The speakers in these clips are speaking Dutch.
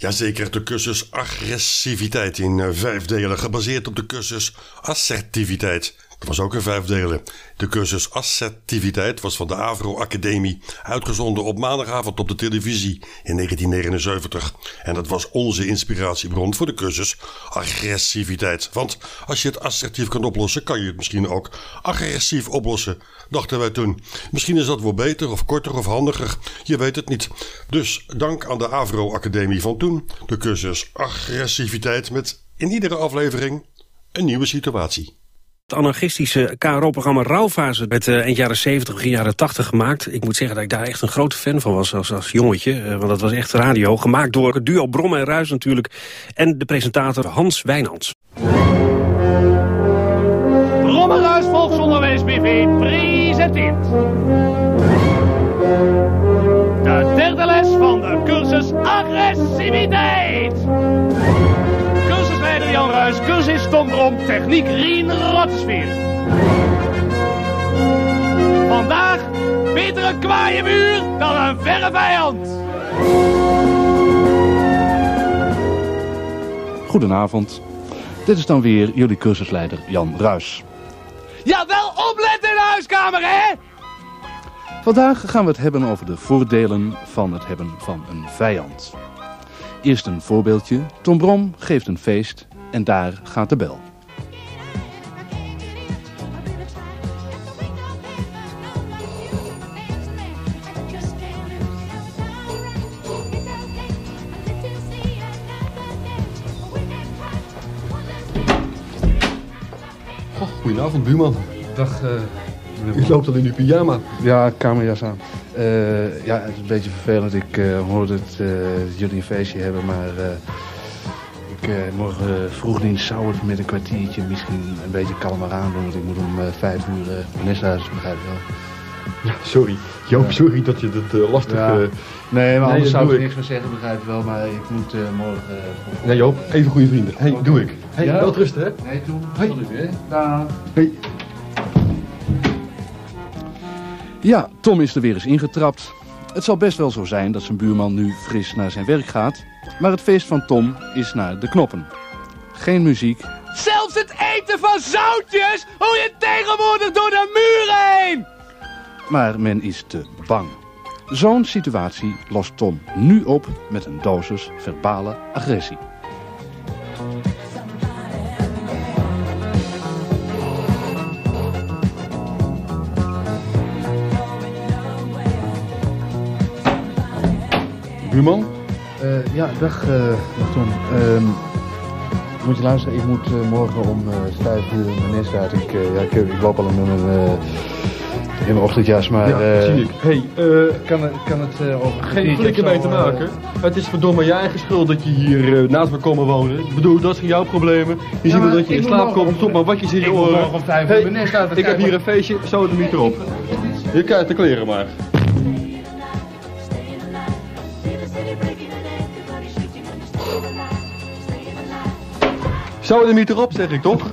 Jazeker, de cursus agressiviteit in eh, vijf delen, gebaseerd op de cursus assertiviteit. Dat was ook in vijf delen. De cursus assertiviteit was van de Avro Academie, uitgezonden op maandagavond op de televisie in 1979. En dat was onze inspiratiebron voor de cursus agressiviteit. Want als je het assertief kan oplossen, kan je het misschien ook agressief oplossen, dachten wij toen. Misschien is dat wel beter of korter of handiger, je weet het niet. Dus dank aan de Avro Academie van toen, de cursus agressiviteit met in iedere aflevering een nieuwe situatie. Het anarchistische KRO-programma Rauwfase werd uh, eind jaren 70, begin jaren 80 gemaakt. Ik moet zeggen dat ik daar echt een grote fan van was als, als jongetje. Uh, want dat was echt radio. Gemaakt door het duo Brom en Ruis natuurlijk. En de presentator Hans Wijnands. Brom en Ruis Volksonderwijs BV presenteert... Ruis, cursus Tom Brom, techniek Rien Rotsfeer. Vandaag beter een kwaaie muur dan een verre vijand. Goedenavond. Dit is dan weer jullie cursusleider Jan Ruis. Ja, wel opletten in de huiskamer, hè? Vandaag gaan we het hebben over de voordelen van het hebben van een vijand. Eerst een voorbeeldje. Tom Brom geeft een feest en daar gaat de bel. Goedenavond, buurman. Dag, uh, U loopt al in uw pyjama. Ja, kamerjas aan. Uh, ja, het is een beetje vervelend. Ik uh, hoorde dat uh, jullie een feestje hebben, maar morgen vroegdienst zou het met een kwartiertje misschien een beetje kalmer aan doen. Want ik moet om vijf uur uh, Nesthuis, begrijp je wel. Ja, sorry. Joop, ja. sorry dat je dat lastig... Ja. nee, maar anders nee, zou ik niks meer zeggen, begrijp je wel. Maar ik moet morgen... nee Joop, even goede vrienden. Hé, hey, okay. doe ik. Hé, hey, ja? wel rusten, hè? Nee, toen. Hey. Hey. Dag. Hey. Ja, Tom is er weer eens ingetrapt. Het zal best wel zo zijn dat zijn buurman nu fris naar zijn werk gaat. Maar het feest van Tom is naar de knoppen. Geen muziek. Zelfs het eten van zoutjes hoe je tegenwoordig door de muren heen. Maar men is te bang. Zo'n situatie lost Tom nu op met een dosis verbale agressie. Buurman? Uh, ja, dag, uh, dag Tom. Uh, moet je luisteren, ik moet uh, morgen om vijf uur mijn nest uit. Ik, ja, ik, ik, loop al in mijn, in mijn ochtendjas, maar... Ja, zie ik. Hey, kan, kan het over... Geen flikker mee te maken. Het is verdomme je eigen schuld dat je hier naast me komen wonen. Ik bedoel, dat zijn jouw problemen. Je ziet wel dat je in slaap komt, stop maar watjes in je oren. Ik morgen om vijf uur hey, mijn nest uit. Ik heb hier een feestje, zo de niet erop. Je kijkt de kleren maar. Zou er niet erop, zeg ik toch?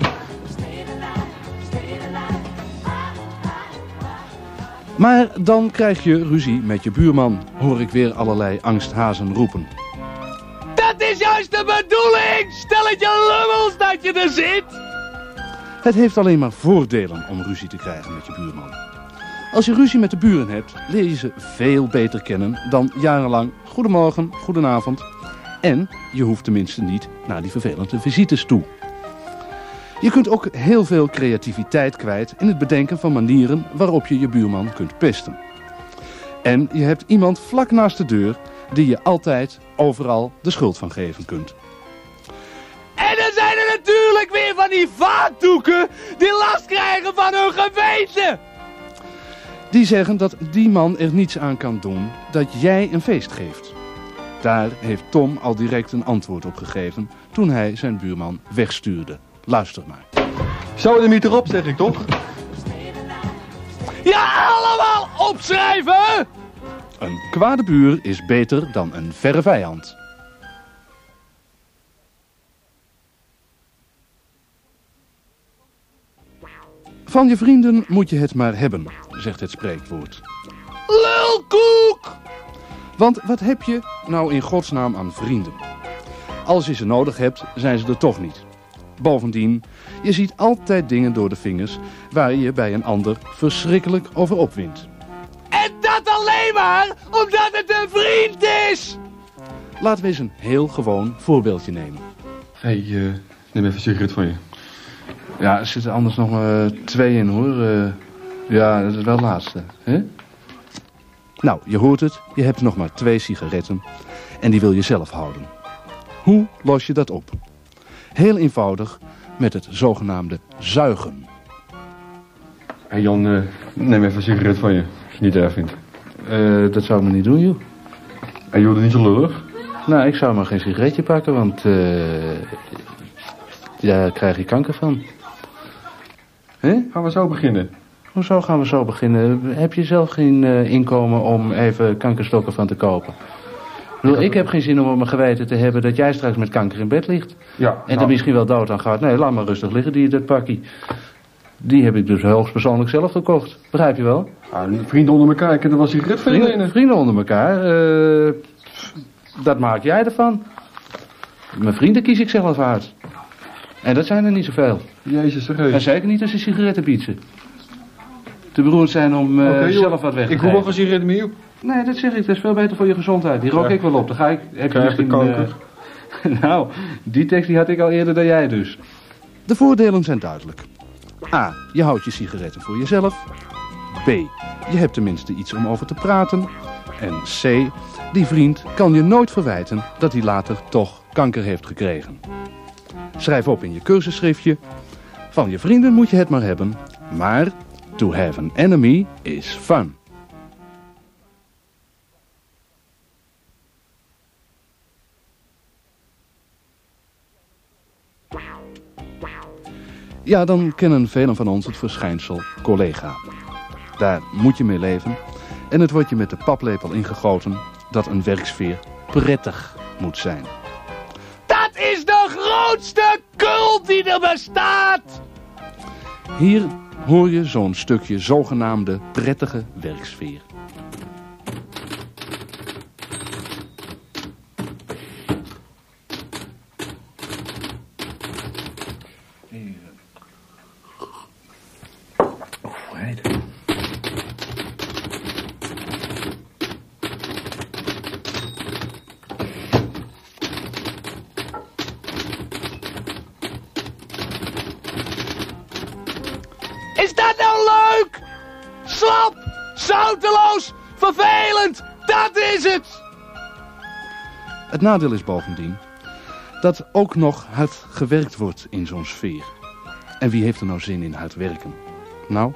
Maar dan krijg je ruzie met je buurman, hoor ik weer allerlei angsthazen roepen. Dat is juist de bedoeling! Stel het je lummels dat je er zit! Het heeft alleen maar voordelen om ruzie te krijgen met je buurman. Als je ruzie met de buren hebt, leer je ze veel beter kennen dan jarenlang goedemorgen, goedenavond. En je hoeft tenminste niet naar die vervelende visites toe. Je kunt ook heel veel creativiteit kwijt in het bedenken van manieren waarop je je buurman kunt pesten. En je hebt iemand vlak naast de deur die je altijd overal de schuld van geven kunt. En dan zijn er natuurlijk weer van die vaatdoeken die last krijgen van hun geweten. Die zeggen dat die man er niets aan kan doen dat jij een feest geeft. Daar heeft Tom al direct een antwoord op gegeven toen hij zijn buurman wegstuurde. Luister maar. Zou er niet erop, zeg ik toch? Ja, allemaal opschrijven! Een kwade buur is beter dan een verre vijand. Van je vrienden moet je het maar hebben, zegt het spreekwoord. Lulkoek! Want wat heb je nou in godsnaam aan vrienden? Als je ze nodig hebt, zijn ze er toch niet. Bovendien, je ziet altijd dingen door de vingers waar je je bij een ander verschrikkelijk over opwindt. En dat alleen maar omdat het een vriend is! Laten we eens een heel gewoon voorbeeldje nemen. Hé, hey, uh, neem even een sigaret van je. Ja, er zitten anders nog maar twee in hoor. Uh, ja, dat is wel het laatste. Hè? Nou, je hoort het. Je hebt nog maar twee sigaretten. En die wil je zelf houden. Hoe los je dat op? Heel eenvoudig met het zogenaamde zuigen. Hé hey Jan, uh, neem even een sigaret van je. Als je het niet erg vindt. Uh, dat zou ik me niet doen, joh. En je wordt niet zo lullig? Nou, ik zou maar geen sigaretje pakken, want... Uh, daar krijg je kanker van. Hè? Gaan we zo beginnen? Hoezo gaan we zo beginnen? Heb je zelf geen uh, inkomen om even kankerstokken van te kopen? Ik, bedoel, ik heb geen zin om op mijn geweten te hebben dat jij straks met kanker in bed ligt. Ja, en nou. er misschien wel dood aan gaat. Nee, laat maar rustig liggen, die, dat pakkie. Die heb ik dus hoogstpersoonlijk zelf gekocht. Begrijp je wel? Ah, vrienden onder elkaar, ik heb er wel sigaret vrienden, vrienden onder elkaar, uh, dat maak jij ervan. Mijn vrienden kies ik zelf uit. En dat zijn er niet zoveel. Jezus, serieus. En zeker niet als ze sigaretten bieden. Te beroerd zijn om uh, okay, zelf wat weg te Ik hoef wel van sigaretten meer op. Nee, dat zeg ik. Dat is veel beter voor je gezondheid. Die rook ja. ik wel op. Dan ga ik... Heb je misschien, kanker. Uh, nou, die tekst die had ik al eerder dan jij dus. De voordelen zijn duidelijk. A. Je houdt je sigaretten voor jezelf. B. Je hebt tenminste iets om over te praten. En C. Die vriend kan je nooit verwijten dat hij later toch kanker heeft gekregen. Schrijf op in je cursusschriftje. Van je vrienden moet je het maar hebben. Maar to have an enemy is fun. Ja, dan kennen velen van ons het verschijnsel collega. Daar moet je mee leven. En het wordt je met de paplepel ingegoten dat een werksfeer prettig moet zijn. Dat is de grootste cult die er bestaat! Hier hoor je zo'n stukje zogenaamde prettige werksfeer. Zouteloos, vervelend, dat is het! Het nadeel is bovendien dat ook nog hard gewerkt wordt in zo'n sfeer. En wie heeft er nou zin in hard werken? Nou,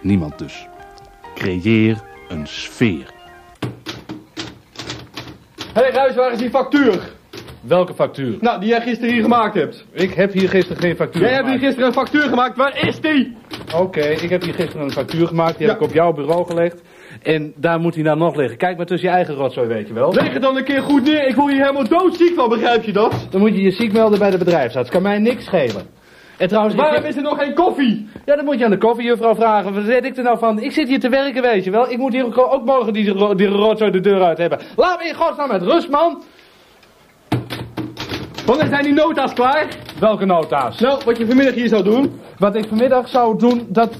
niemand dus. Creëer een sfeer. Hé hey, Ruis, waar is die factuur? Welke factuur? Nou, die jij gisteren hier gemaakt hebt. Ik heb hier gisteren geen factuur Jij hebt hier gisteren een factuur gemaakt, waar is die? Oké, okay, ik heb hier gisteren een factuur gemaakt, die ja. heb ik op jouw bureau gelegd. En daar moet hij nou nog liggen. Kijk maar tussen je eigen rotzooi, weet je wel. Leg het dan een keer goed neer, ik word hier helemaal doodziek van, begrijp je dat? Dan moet je je ziek melden bij de bedrijfsarts, kan mij niks schelen. En trouwens, Waarom is er nog geen koffie? Ja, dan moet je aan de koffiejuffrouw vragen. Wat zit ik er nou van? Ik zit hier te werken, weet je wel. Ik moet hier ook, ook morgen die, die rotzooi de deur uit hebben. Laat me in godsnaam met rust, man. Wanneer zijn die nota's klaar? Welke nota's? Nou, wat je vanmiddag hier zou doen. Wat ik vanmiddag zou doen, dat...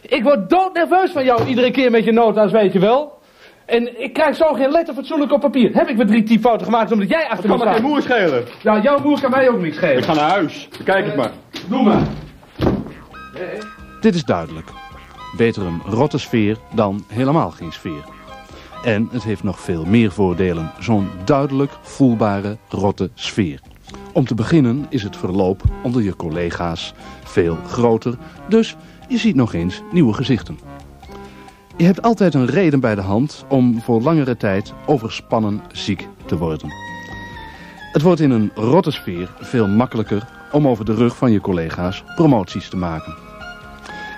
Ik word doodnerveus van jou iedere keer met je nota's, weet je wel. En ik krijg zo geen letter fatsoenlijk op papier. Heb ik weer drie typfouten gemaakt omdat jij achter me staat? kan me geen moer schelen. Ja, jouw moer kan mij ook niet schelen. Ik ga naar huis. Kijk het maar. Doe maar. Dit is duidelijk. Beter een rotte sfeer dan helemaal geen sfeer. En het heeft nog veel meer voordelen, zo'n duidelijk voelbare rotte sfeer. Om te beginnen is het verloop onder je collega's veel groter, dus je ziet nog eens nieuwe gezichten. Je hebt altijd een reden bij de hand om voor langere tijd overspannen ziek te worden. Het wordt in een rotte sfeer veel makkelijker om over de rug van je collega's promoties te maken.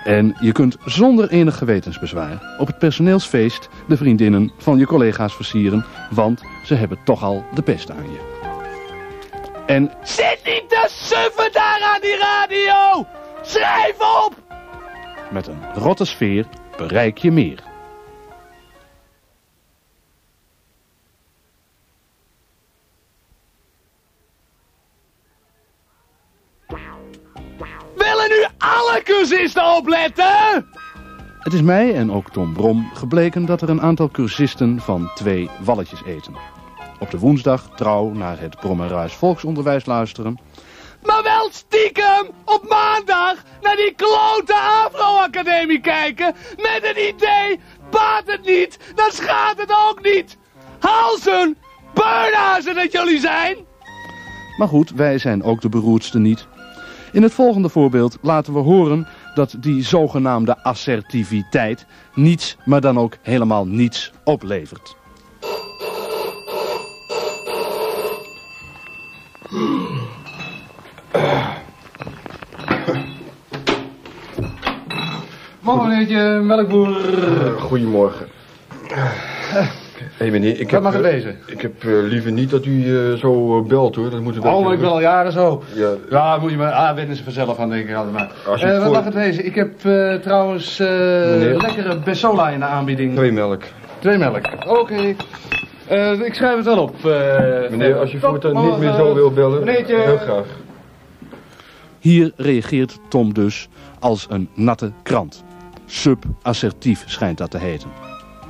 En je kunt zonder enig gewetensbezwaar op het personeelsfeest de vriendinnen van je collega's versieren, want ze hebben toch al de pest aan je. En... Zit niet te suffen daar aan die radio! Schrijf op! Met een rotte sfeer bereik je meer. Alle cursisten opletten? Het is mij en ook Tom Brom gebleken dat er een aantal cursisten van twee walletjes eten. Op de woensdag trouw naar het Brommerhuis volksonderwijs luisteren. Maar wel stiekem op maandag naar die klote Afro-academie kijken. Met een idee, baat het niet, dan schaadt het ook niet. Halsen, beurnazen dat jullie zijn. Maar goed, wij zijn ook de beroerdste niet. In het volgende voorbeeld laten we horen dat die zogenaamde assertiviteit niets, maar dan ook helemaal niets oplevert. Morgen meneertje melkboer. Goedemorgen. Hé meneer, ik Wat heb, mag het eh, wezen? Ik heb eh, liever niet dat u eh, zo eh, belt hoor. Dat moet Oh, ik ben al jaren zo. Ja. Ja, moet je maar, ah, wennen ze vanzelf aan, denk ik altijd maar. Als je Eh, wat mag het wezen? Ik heb eh, trouwens eh, lekkere Bessola in de aanbieding. Twee melk. Twee melk. Oké. Eh, ik schrijf het wel op. eh, Meneer, als je voortaan niet meer zo wil bellen, Meneertje. heel graag. Hier reageert Tom dus als een natte krant. Sub-assertief schijnt dat te heten.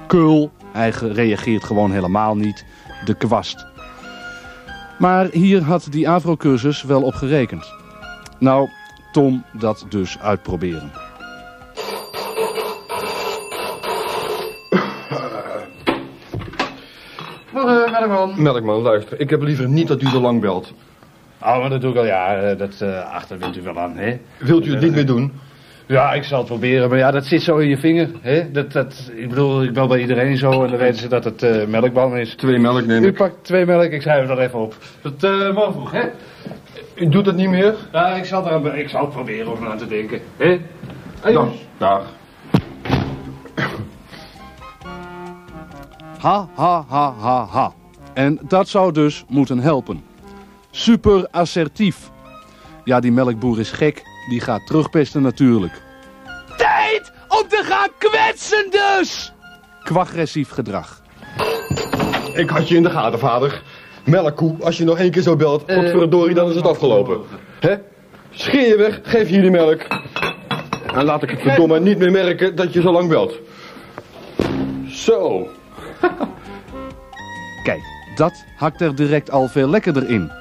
Keul, hij ge- reageert gewoon helemaal niet. De kwast. Maar hier had die Avro-cursus wel op gerekend. Nou, Tom dat dus uitproberen. Morgen, melkman. Melkman, luister. Ik heb liever niet dat u zo lang belt. Oh, maar dat doe ik al, ja. eh, Dat eh, achter wint u wel aan, hè? Wilt u het niet meer doen? Ja, ik zal het proberen, maar ja, dat zit zo in je vinger, hè? Dat, dat, ik bedoel, ik bel bij iedereen zo en dan weten ze dat het eh melkboom is. Twee melk neem U ik. pakt twee melk, ik schrijf het er even op. Dat eh morgen vroeg, hè? U doet het niet meer? Ja, ik zal, er, ik zal het proberen om aan te denken, hè? Adios. Dan. Dag. Ha, ha, ha, ha, ha. En dat zou dus moeten helpen. Super assertief. Ja, die melkboer is gek. Die gaat terugpesten natuurlijk. Tijd om te gaan kwetsen dus. Kwagressief gedrag. Ik had je in de gaten, vader. Melkkoe, als je nog één keer zo belt, godverdorie, dan is het afgelopen. Hè? Scheer je weg, geef hier die melk. En laat ik het verdomme niet meer merken dat je zo lang belt. Zo. Kijk, dat hakt er direct al veel lekkerder in.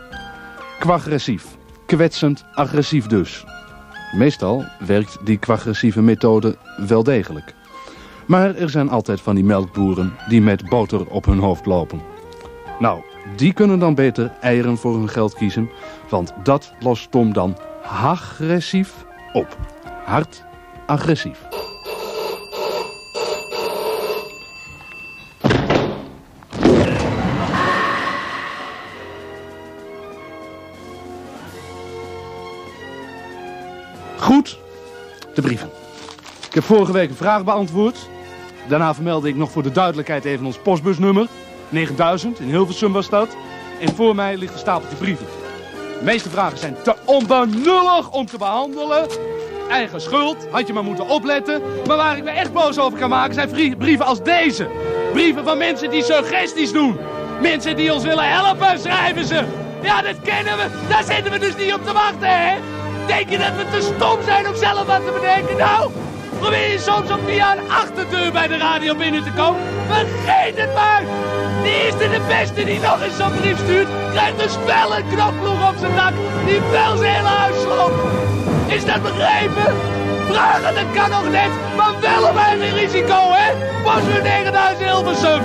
Kwagressief. Kwetsend agressief dus. Meestal werkt die kwagressieve methode wel degelijk. Maar er zijn altijd van die melkboeren die met boter op hun hoofd lopen. Nou, die kunnen dan beter eieren voor hun geld kiezen, want dat lost Tom dan agressief op. Hard agressief. Ik heb vorige week een vraag beantwoord. Daarna vermeldde ik nog voor de duidelijkheid even ons postbusnummer. 9000, in Hilversum was dat. En voor mij ligt een stapeltje brieven. De meeste vragen zijn te onbenullig om te behandelen. Eigen schuld, had je maar moeten opletten. Maar waar ik me echt boos over kan maken zijn brieven als deze. Brieven van mensen die suggesties doen. Mensen die ons willen helpen, schrijven ze. Ja, dat kennen we. Daar zitten we dus niet op te wachten, hè? Denk je dat we te stom zijn om zelf wat te bedenken? Nou, probeer je soms om via een achterdeur bij de radio binnen te komen? Vergeet het maar! De eerste de beste die nog eens zo'n brief stuurt, krijgt een spel knokploeg op zijn dak die wel zijn hele huis. Is dat begrepen? Vragen, kan nog net, maar wel op eigen risico, hè? Pas weer 9000 Hilversum.